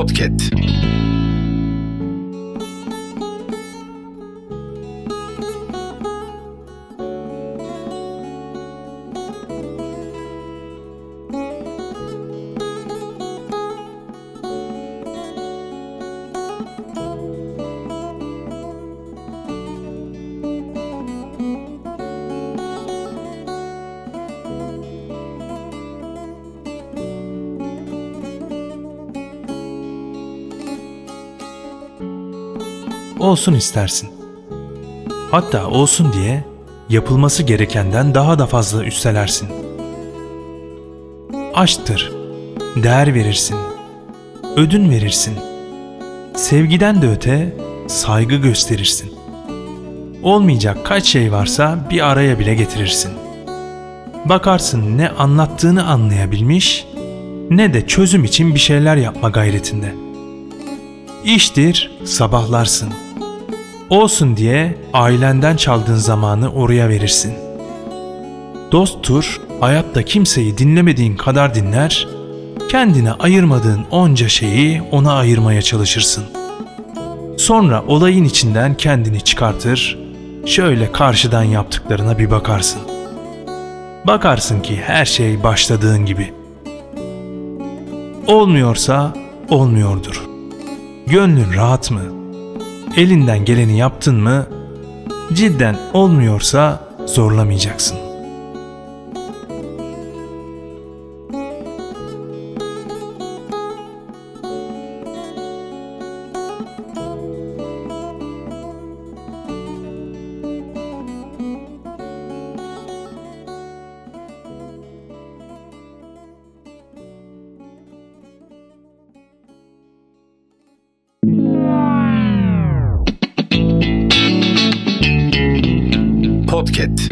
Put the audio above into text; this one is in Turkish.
Podcast. Olsun istersin. Hatta olsun diye yapılması gerekenden daha da fazla üstelersin. Aşktır. Değer verirsin. Ödün verirsin. Sevgiden de öte saygı gösterirsin. Olmayacak kaç şey varsa bir araya bile getirirsin. Bakarsın ne anlattığını anlayabilmiş ne de çözüm için bir şeyler yapma gayretinde. İştir sabahlarsın.'' Olsun diye ailenden çaldığın zamanı oraya verirsin. Dosttur, hayatta kimseyi dinlemediğin kadar dinler, kendine ayırmadığın onca şeyi ona ayırmaya çalışırsın. Sonra olayın içinden kendini çıkartır, şöyle karşıdan yaptıklarına bir bakarsın. Bakarsın ki her şey başladığın gibi. Olmuyorsa olmuyordur. Gönlün rahat mı?'' Elinden geleni yaptın mı cidden olmuyorsa zorlamayacaksın. Podcast.